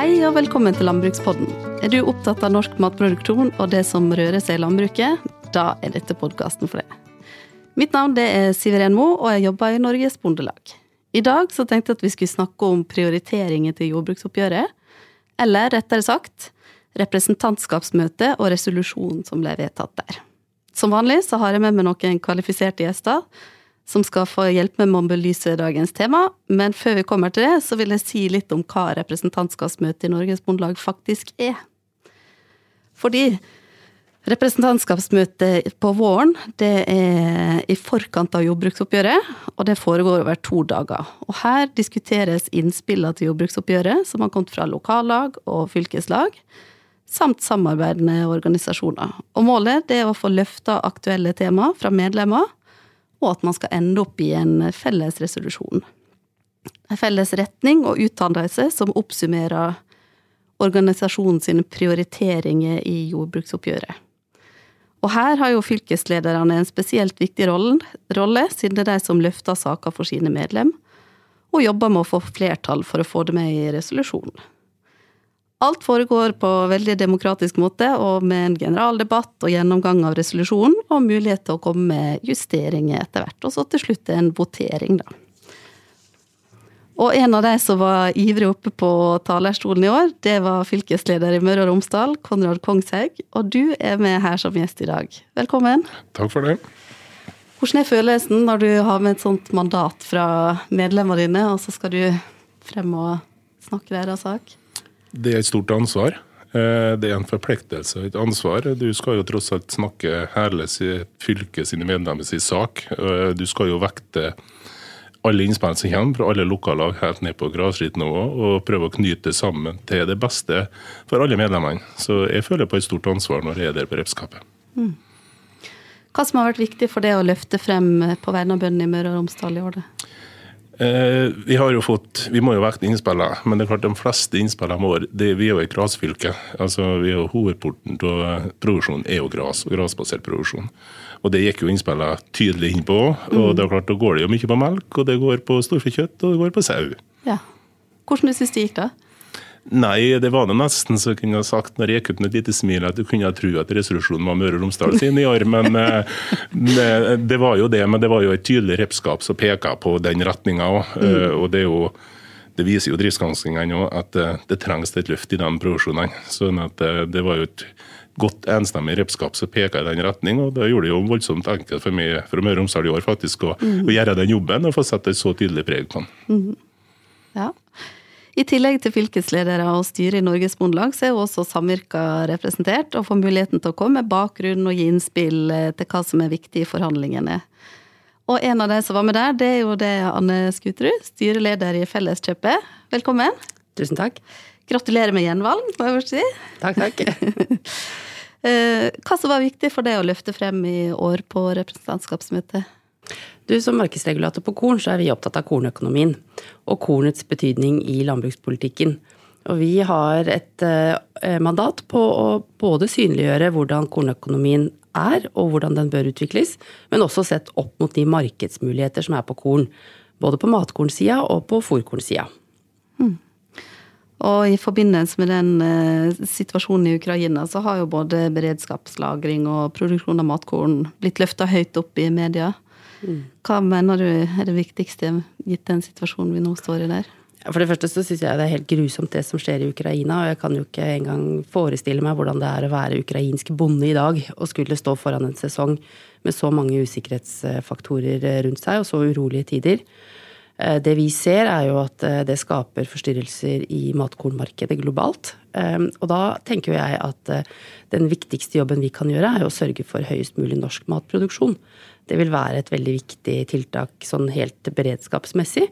Hei og velkommen til Landbrukspodden. Er du opptatt av norsk matproduksjon og det som rører seg i landbruket? Da er dette podkasten for deg. Mitt navn er Siveren Mo, og jeg jobber i Norges Bondelag. I dag så tenkte jeg at vi skulle snakke om prioriteringer til jordbruksoppgjøret. Eller rettere sagt representantskapsmøtet og resolusjonen som ble vedtatt der. Som vanlig så har jeg med meg noen kvalifiserte gjester som skal få hjelp med å belyse dagens tema. Men før vi kommer til det, så vil jeg si litt om hva representantskapsmøtet i Norges Bondelag faktisk er. Fordi representantskapsmøtet på våren det er i forkant av jordbruksoppgjøret, og det foregår over to dager. Og her diskuteres innspillene til jordbruksoppgjøret som har kommet fra lokallag og fylkeslag, samt samarbeidende organisasjoner. Og målet er å få løfta aktuelle tema fra medlemmer og at man skal ende opp i en felles resolusjon. En felles retning og utdannelse som oppsummerer organisasjonen sine prioriteringer i jordbruksoppgjøret. Og her har jo fylkeslederne en spesielt viktig rolle, siden det er de som løfter saker for sine medlem, og jobber med å få flertall for å få det med i resolusjonen. Alt foregår på veldig demokratisk måte, og med en generaldebatt og gjennomgang av resolusjonen, og mulighet til å komme med justeringer etter hvert. Og så til slutt en votering, da. Og en av de som var ivrig oppe på talerstolen i år, det var fylkesleder i Møre og Romsdal, Konrad Kongshaug. Og du er med her som gjest i dag. Velkommen. Takk for det. Hvordan er følelsen når du har med et sånt mandat fra medlemmene dine, og så skal du frem og snakke deres sak? Det er et stort ansvar. Eh, det er en forpliktelse et ansvar. Du skal jo tross alt snakke hele fylket sine medlemmers sak. Eh, du skal jo vekte alle innspill som kommer fra alle lokallag helt ned på grasrotnivå, og prøve å knyte det sammen til det beste for alle medlemmene. Så jeg føler på et stort ansvar når jeg er der på repskapet. Mm. Hva som har vært viktig for det å løfte frem på vegne av bøndene i Møre og Romsdal i år? Eh, vi har jo fått, vi må jo vekte innspillene, men det er klart de fleste innspillene våre det, Vi er jo et grasfylke. altså vi er jo Hovedporten til produksjonen er jo gras og grasbasert produksjon. Og Det gikk jo innspillene tydelig inn på. og mm. det er klart Da går det jo mye på melk, og det går på storfekjøtt og det går på sau. Ja. Hvordan du synes det gikk, da? Nei, det var det nesten så kunne jeg sagt når jeg gikk ut med et lite smil at du kunne tro at resolusjonen var Møre og Romsdal sin i år. Men det, eh, var jo det. Men det var jo et tydelig repskap som peka på den retninga òg. Mm. Eh, og det jo det viser jo driftsgranskingene òg at eh, det trengs et løft i de produksjonene. Sånn at det var jo et godt enstemmig repskap som peka i den retning. og Det gjorde det jo voldsomt enkelt for meg fra Møre og Romsdal i år faktisk å, mm. å, gjøre den jobben og få sette et så tydelig preg på den. Mm. Ja. I tillegg til fylkesledere og styret i Norges Bondelag, så er jo også samvirka representert, og får muligheten til å komme med bakgrunn og gi innspill eh, til hva som er viktig i forhandlingene. Og en av de som var med der, det er jo det Anne Skuterud, styreleder i Felleskjøpet. Velkommen. Tusen takk. Gratulerer med gjenvalg, må jeg først si. Takk, takk. Eh, hva som var viktig for deg å løfte frem i år på representantskapsmøtet? Du, Som markedsregulator på korn, så er vi opptatt av kornøkonomien og kornets betydning i landbrukspolitikken. Og vi har et eh, mandat på å både synliggjøre hvordan kornøkonomien er, og hvordan den bør utvikles, men også sett opp mot de markedsmuligheter som er på korn. Både på matkornsida og på fòrkornsida. Mm. Og i forbindelse med den eh, situasjonen i Ukraina, så har jo både beredskapslagring og produksjon av matkorn blitt løfta høyt opp i media. Hva mener du er det viktigste gitt den situasjonen vi nå står i der? For det første så syns jeg det er helt grusomt det som skjer i Ukraina. Og jeg kan jo ikke engang forestille meg hvordan det er å være ukrainsk bonde i dag og skulle stå foran en sesong med så mange usikkerhetsfaktorer rundt seg og så urolige tider. Eh, det vi ser, er jo at eh, det skaper forstyrrelser i matkornmarkedet globalt. Eh, og da tenker jeg at den viktigste jobben vi kan gjøre, er å sørge for høyest mulig norsk matproduksjon. Det vil være et veldig viktig tiltak sånn helt beredskapsmessig.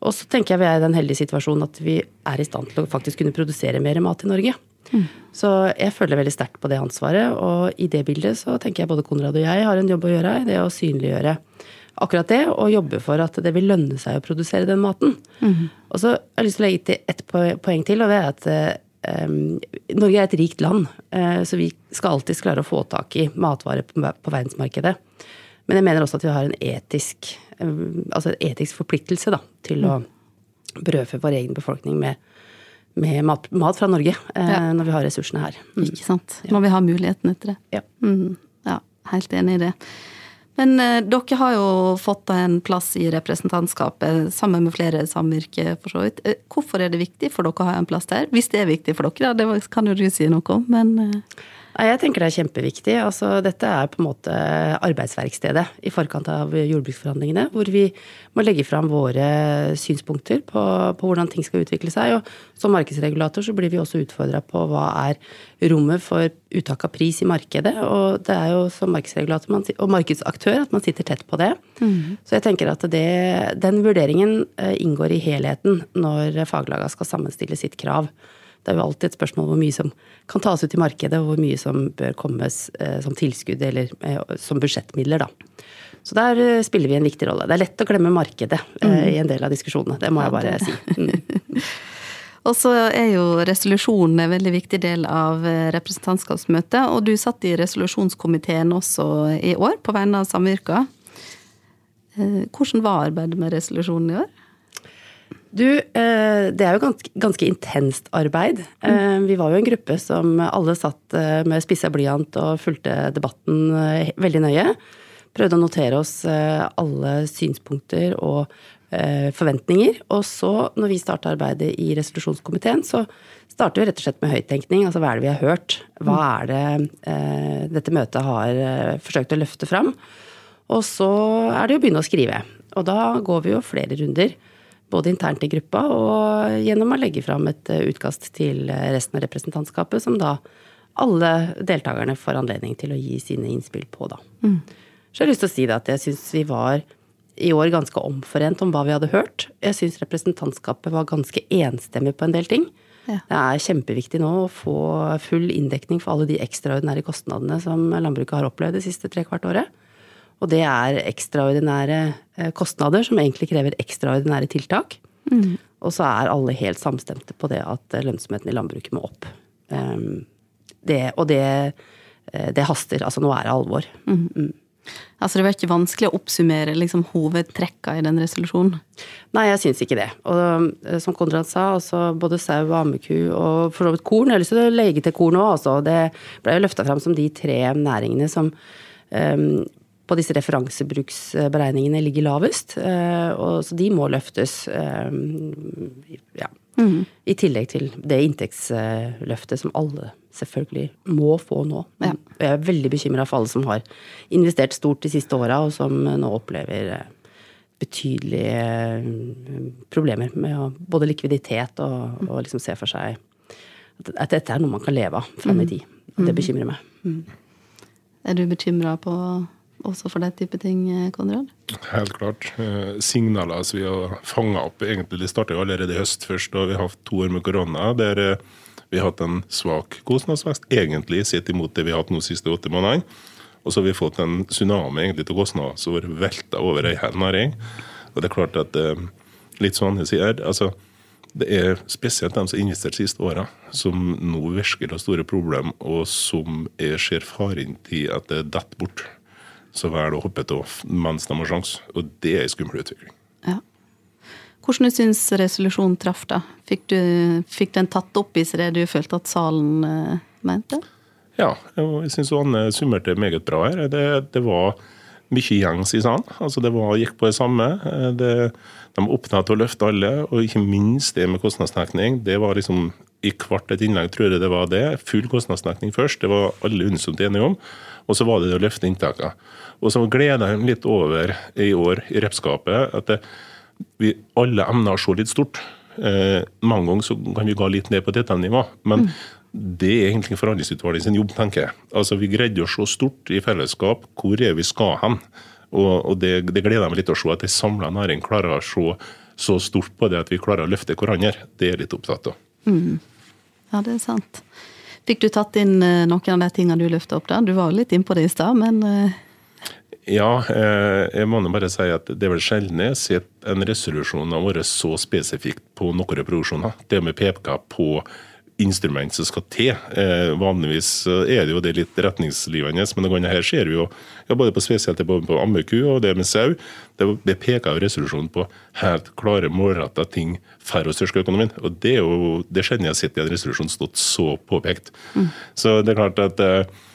Og så tenker jeg vi er i den heldige situasjonen at vi er i stand til å faktisk kunne produsere mer mat i Norge. Mm. Så jeg føler veldig sterkt på det ansvaret, og i det bildet så tenker jeg både Konrad og jeg har en jobb å gjøre i det å synliggjøre akkurat det, og jobbe for at det vil lønne seg å produsere den maten. Mm. Og så har jeg lyst til å legge til ett poeng til, og det er at Um, Norge er et rikt land, uh, så vi skal alltids klare å få tak i matvarer på, på verdensmarkedet. Men jeg mener også at vi har en etisk, altså en etisk forpliktelse da, til å brødfø vår egen befolkning med, med mat, mat fra Norge eh, Ja. når vi har ressursene her. Mm. Ikke sant? Når vi har muligheten etter det. Ja. Mm, ja, helt enig i det. Men eh, dere har jo fått en plass i representantskapet sammen med flere samvirke, for så vidt. Eh, Hvorfor er det viktig for dere å ha en plass der? Hvis det er viktig for dere, da, det kan jo du si noe om, men eh, Jeg tenker det er kjempeviktig. Altså, dette er på en måte arbeidsverkstedet i forkant av jordbruksforhandlingene, hvor vi må legge fram våre synspunkter på, på hvordan ting skal utvikle seg. Og som markedsregulator så blir vi også utfordra på hva er rommet for uttak av pris i markedet. Og det er jo som markedsregulator man, og markedsaktør at man sitter tett på det. Så jeg tenker at det, den vurderingen eh, inngår i helheten når faglaga skal sammenstille sitt krav. Det er jo alltid et spørsmål hvor mye som kan tas ut i markedet, og hvor mye som bør komme eh, som tilskudd eller eh, som budsjettmidler, da. Så der eh, spiller vi en viktig rolle. Det er lett å glemme markedet eh, i en del av diskusjonene, det må jeg bare si. Mm. Og så er jo resolusjonen en veldig viktig del av representantskapsmøtet, og du satt i resolusjonskomiteen også i år, på vegne av samvirka. Hvordan var arbeidet med resolusjonen i år? Du, eh, det er jo ganske, ganske intenst arbeid. Eh, Vi var jo en gruppe som alle satt eh, med spissa blyant og fulgte debatten veldig nøye. Prøvde å notere oss alle synspunkter og forventninger. Og så, når vi starta arbeidet i resolusjonskomiteen, så starter vi rett og slett med høyttenkning. Altså hva er det vi har hørt? Hva er det dette møtet har forsøkt å løfte fram? Og så er det å begynne å skrive. Og da går vi jo flere runder. Både internt i gruppa og gjennom å legge fram et eh, utkast til resten av representantskapet, som da alle deltakerne får anledning til å gi sine innspill på, da. Så jeg har lyst til å si det at jeg syns vi var i år ganske omforent om hva vi hadde hørt. Jeg syns representantskapet var ganske enstemmig på en del ting. Ja. Det er kjempeviktig nå å få full inndekning for alle de ekstraordinære kostnadene som landbruket har opplevd det siste trekvart året. Og det er ekstraordinære eh, kostnader som egentlig krever ekstraordinære tiltak. Og så er alle helt samstemte på det at eh, lønnsomheten i landbruket må opp. Um, det, og det, eh, det haster. Altså nå er det alvor. Altså Det var ikke vanskelig å oppsummere liksom, hovedtrekka i den resolusjonen? Nei, jeg syns ikke det. Og som Konrad sa, altså både sau og ammeku og for så vidt korn. Jeg har lyst til å legge til korn òg, altså. Det ble jo løfta fram som de tre næringene som um, på disse referansebruksberegningene ligger lavest. eh, og, så de må løftes. Ja. Mm. I tillegg til det inntektsløftet som alle selvfølgelig må få nå. Ja. Jeg er veldig bekymra for alle som har investert stort de siste åra, og som nå opplever eh, betydelige eh, problemer med både likviditet og, og liksom se for seg at, dette er noe man kan leve av fram i tid. Og det bekymrer meg. Er du bekymra på også for den type ting, Konrad? Helt klart. Eh, Signaler som vi har fanga opp, egentlig, de starta allerede i høst først. og vi har hatt to år med korona, der eh, vi har hatt en svak kostnadsvekst, egentlig sett imot det vi har hatt nå de siste åtte månedene. Og så har vi fått en tsunami egentlig til kostnader som har velta over ei næring. Og det er klart at eh, litt sånn jeg sier, altså det er spesielt de som har investert siste åra, som nå virkelig har store problemer, og som jeg ser faren til at det detter bort. Så velger å hoppe av mens de har sjanse. Og det er en skummel utvikling. Ja. Hvordan du syns resolusjonen traff, da? Fikk, du, fikk den tatt opp i seg det du følte at salen eh, mente? Ja, jeg syns Anne summerte meget bra her. Det, det var mye gjengs i salen. Altså det var, gikk på det samme. Det, de var opptatt av å løfte alle, og ikke minst det med kostnadsdekning. Det var liksom i hvert et innlegg tror jeg det var det. Full kostnadsdekning først, det var alle unisont enige om. Og så var det det å løfte inntektene. Og så gleder jeg meg litt over i år i repskapet at det, vi alle emner å se litt stort. Eh, mange ganger så kan vi gå litt ned på dette nivået, men det er egentlig forhandlingsutvalget sin jobb, tenker jeg. Altså Vi greide å se stort i fellesskap hvor er vi skal hen. Og, og det, det gleder jeg meg litt å se, at ei samla næring klarer å se så stort på det at vi klarer å løfte hverandre. Det er jeg litt opptatt av. Ja, det er sant. Fikk du tatt inn eh, noen av de tingene du løfta opp da? Du var jo litt innpå det i stad, men eh, Ja, eh, jeg må bare si at det er vel sjelden jeg har sett en resolusjon har vært så spesifikt på noen produksjoner. Det med PPK på instrument som skal til. Eh, vanligvis er det jo det litt retningsgivende, men det her ser vi jo ja, både på spesielt på, på ammeku og det med sau. Det, det peker jo resolusjonen på helt klare, målretta ting for å styrke økonomien. Og det er jo det sjelden jeg har sett i en resolusjon stått så påpekt. Mm. Så det er klart at eh,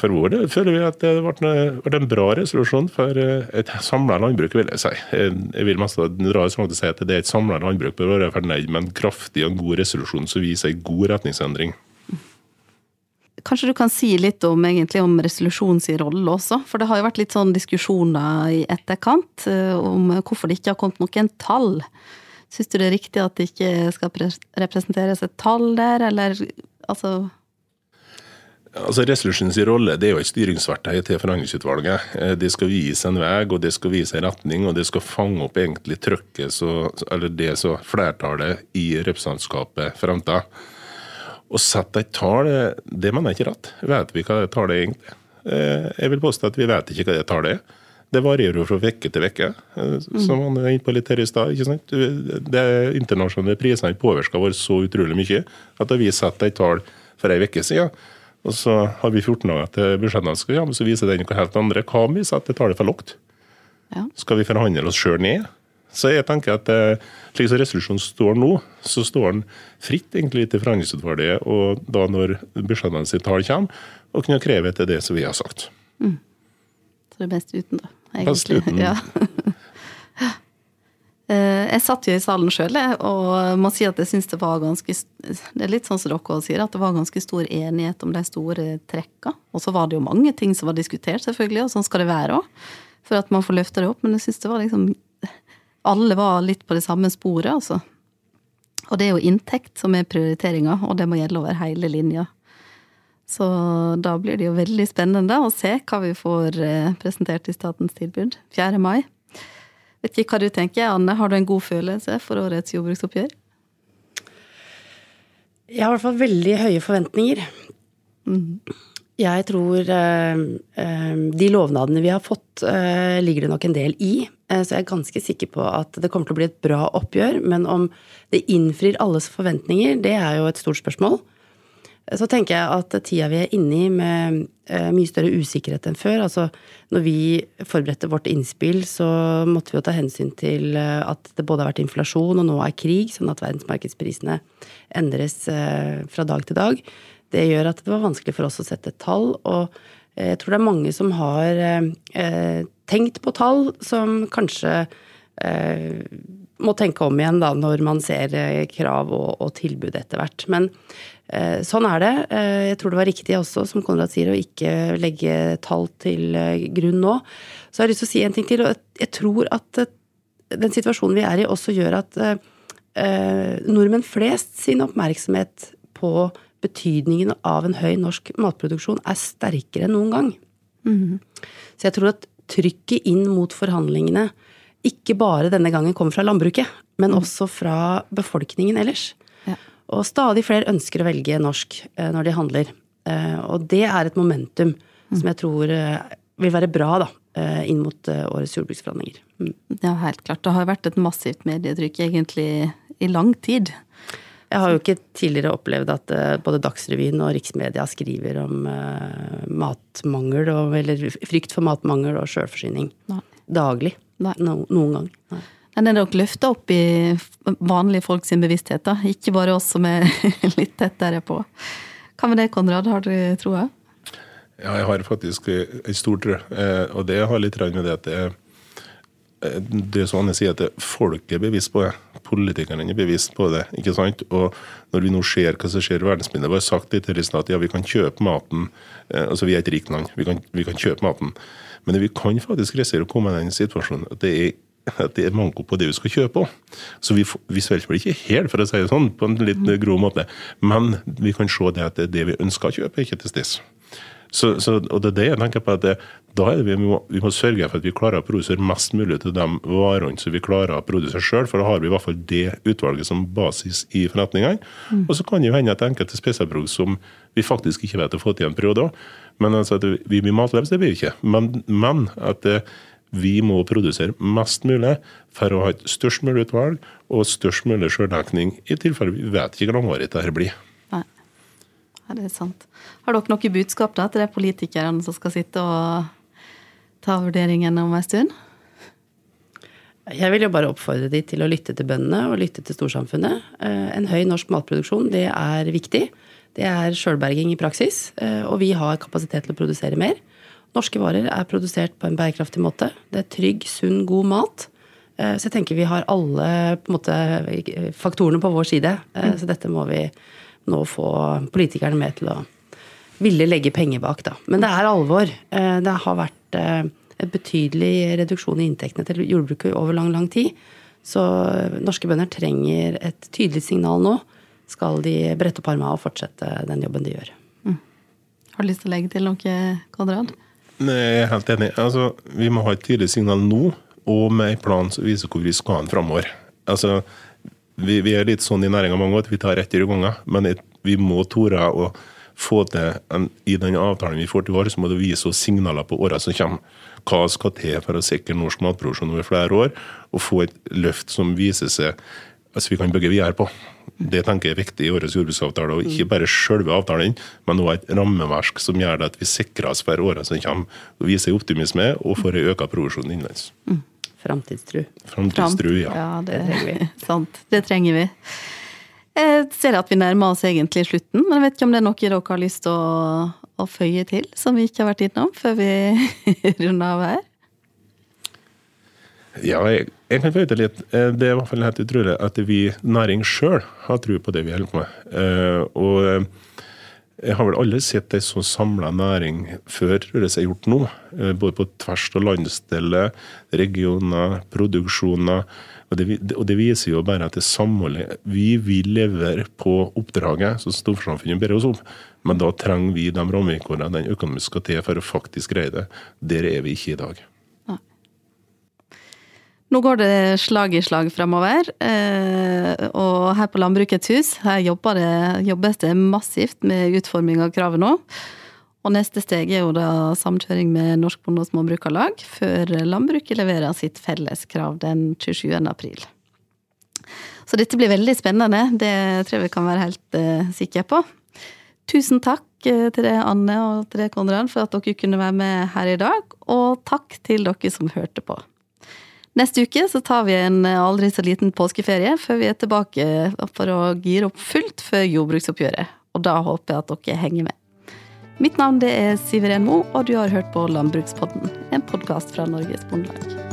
for vår del føler vi at det ble en bra resolusjon for eh, et samla landbruk, vil jeg si. Jeg vil mest dra så langt å si at det er et samla landbruk bør være fornøyd med en kraftig og god resolusjon som viser en god retningsendring. Kanskje du kan si litt om, egentlig, om resolusjonens rolle også? For det har jo vært litt sånn diskusjoner i etterkant eh, om hvorfor det ikke har kommet noen tall. Syns du det er riktig at det ikke skal representeres et tall der, eller altså Altså Resolutions rolle det er jo et styringsverktøy til forhandlingsutvalget. Eh, det skal vise en vei og det skal vise en retning, og det skal fange opp egentlig trykket, så, eller det så flertallet i representantskapet fremtar. Å sette et tall, det mener jeg ikke rett. Vet vi hva det tallet er egentlig? Eh, jeg vil påstå at vi vet ikke hva det tallet er. Det varierer jo fra uke til uke, eh, som man var inne på litt her i stad. De internasjonale prisene påvirker oss så utrolig mye at da vi setter et tall for ei uke siden, og så har vi 14 dager til budsjettene skal men så viser den noe helt andre. Hva om vi tar tallet for lavt? Ja. Skal vi forhandle oss sjøl ned? Så jeg tenker at eh, slik som resolusjonen står nå, så står den fritt egentlig til forhandlingsutvalget, og da når budsjettene sine tall kommer, og kunne kreve etter det som vi har sagt. Mm. Så det er best uten, da. Egentlig. Best uten. Ja. Eh, jeg satt jo i salen sjøl, og må si at jeg syns det var ganske Det er litt sånn som dere sier, at det var ganske stor enighet om de store trekka. Og så var det jo mange ting som var diskutert, selvfølgelig, og sånn skal det være òg. For at man får løfta det opp. Men jeg syns det var liksom Alle var litt på det samme sporet, altså. Og det er jo inntekt som er prioriteringa, og det må gjelde over hele linja. Så da blir det jo veldig spennende å se hva vi får eh, presentert i statens tilbud 4. mai. Vet ikke hva du tenker, Anne. Har du en god følelse for årets jordbruksoppgjør? Jeg har i hvert fall veldig høye forventninger. Mm. Jeg tror eh, eh, de lovnadene vi har fått, eh, ligger det nok en del i. Eh, så jeg er ganske sikker på at det kommer til å bli et bra oppgjør. Men om det innfrir alles forventninger, det er jo et stort spørsmål. Så tenker jeg at tida vi er inne i med eh, mye større usikkerhet enn før altså Når vi forberedte vårt innspill, så måtte vi jo ta hensyn til eh, at det både har vært inflasjon og nå er krig, sånn at verdensmarkedsprisene endres eh, fra dag til dag. Det gjør at det var vanskelig for oss å sette et tall. Og jeg tror det er mange som har tenkt på tall som kanskje må tenke om igjen da, når man ser krav og, og tilbud etter hvert. Men Eh, sånn er det. Eh, jeg tror det var riktig også, som Konrad sier, å ikke legge tall til eh, grunn nå. Så jeg har lyst til å si en ting til. og Jeg tror at den situasjonen vi er i, også gjør at nordmenn flest sin oppmerksomhet på betydningen av en høy norsk matproduksjon er sterkere enn noen gang. Mm. Så jeg tror at trykket inn mot forhandlingene ikke bare denne gangen kommer fra landbruket, men mm. også fra befolkningen ellers. Og stadig flere ønsker å velge norsk eh, når de handler. Eh, og det er et momentum som jeg tror eh, vil være bra da, inn mot årets jordbruksforhandlinger. Mm. Ja, helt klart. Det har vært et massivt medietrykk egentlig i lang tid. Jeg har jo ikke tidligere opplevd at både Dagsrevyen og Riksmedia skriver om matmangel, eller frykt for matmangel og sjølforsyning daglig. Nei. No, noen gang. Nei. Men er nok løfta opp i vanlige folk sin bevissthet, da. Ikke bare oss som er litt tettere på. Hva med det, Konrad? Har du troa? Ja, jeg har faktisk en stor tro. Eh, og det har litt med det at det er eh, det er sånn jeg sier at Folk er bevisst på det. Politikerne er bevisst på det. ikke sant? Og Når vi nå ser hva som skjer i verdensbildet Vi har sagt litt her i at ja, vi kan kjøpe maten. Eh, altså Vi er et rikt land. Vi kan, vi kan kjøpe maten. Men vi kan faktisk risikere å komme i den situasjonen at det er at det er manko på det vi skal kjøpe òg. Så vi, vi svelger ikke helt, for å si det sånn, på en litt grov måte. Men vi kan se det at det, det vi ønsker å kjøpe, er ikke til stede. Så, så, og det er det jeg tenker på at det, da er det vi, må, vi må sørge for at vi klarer å produsere mest mulig til de varene som vi klarer å produsere sjøl, for da har vi i hvert fall det utvalget som basis i forretningene. Mm. Og så kan det jo hende at enkelte spesialprodukt som vi faktisk ikke vet å få til en periode òg. Men altså at vi blir matløse, det blir vi ikke. Men, men at vi må produsere mest mulig for å ha et størst mulig utvalg og størst mulig sjøldekning, i tilfelle vi vet ikke hvor langvarig dette blir. Nei. Ja, det er sant. Har dere noe budskap da til de politikerne som skal sitte og ta vurderingen om en stund? Jeg vil jo bare oppfordre de til å lytte til bøndene og lytte til storsamfunnet. Eh, en høy norsk matproduksjon, det er viktig. Det er sjølberging i praksis, eh, og vi har kapasitet til å produsere mer. Norske varer er produsert på en bærekraftig måte. Det er trygg, sunn, god mat. Eh, så jeg tenker vi har alle på måte, faktorene på vår side. Så dette må vi nå få politikerne med til å ville legge penger bak, da. Men det er alvor. Det har vært en betydelig reduksjon i inntektene til jordbruket over lang, lang tid. Så norske bønder trenger et tydelig signal nå. Skal de brette opp armene og fortsette den jobben de gjør. Mm. Har du lyst til å legge til noe, Konrad? Nei, jeg er helt enig. Altså, vi må ha et tydelig signal nå, og med en plan som viser hvor vi skal hen framover. Altså, vi, vi, er litt sånn i næringa mange at vi tar rett i ganger, men vi må tore å få til en, I den avtalen vi får til år, så må det vise oss signaler på åra som kommer hva skal til for å sikre norsk matproduksjon over flere år, og få et løft som viser seg altså vi kan bygge videre på. Det tenker jeg er viktig i årets jordbruksavtale. og Ikke bare selve avtalen, men også et rammeverk som gjør at vi sikrer oss for årene som kommer. og Viser optimisme og får en økt produksjon innenlands. Mm. Framtidstru. Framtidstru, ja. ja det, det, trenger vi. Sant. Det trenger vi. Jeg ser at vi nærmer oss egentlig slutten, men jeg vet ikke om det er noe dere har lyst til å å føye til, som vi ikke har vært innom før vi runder av her? Ja, jeg, jeg kan føye til litt. Eh, det er i hvert fall helt utrolig at vi næring sjøl har tro på det vi holder på med. Eh, og eh, jeg har vel aldri sett ei så samla næring før jeg er gjort nå. Både på tvers av landsdeler, regioner, produksjoner. Og det, og det, viser jo bare at det samholdet Vi vil levere på oppdraget som storsamfunnet ber oss om. Men da trenger vi de rammevilkårene den økonomisk skal til for å faktisk greie det. Der er vi ikke i dag. Nå går det slag i slag fremover. Eh, og her på Landbrukets hus her det, jobbes det massivt med utforming av kravet nå. Og neste steg er jo da samkjøring med Norsk Bonde- og Småbrukarlag, før landbruket leverer sitt felleskrav den 27. april. Så dette blir veldig spennende, det tror jeg vi kan være helt uh, sikre på. Tusen takk eh, til deg, Anne og til deg, Konrad, for at dere kunne være med her i dag. Og takk til dere som hørte på. Neste uke så tar vi en aldri så liten påskeferie, før vi er tilbake for å gire opp fullt før jordbruksoppgjøret. Og da håper jeg at dere henger med. Mitt navn det er Siveren Mo, og du har hørt på Landbrukspodden, en podkast fra Norges Bondelag.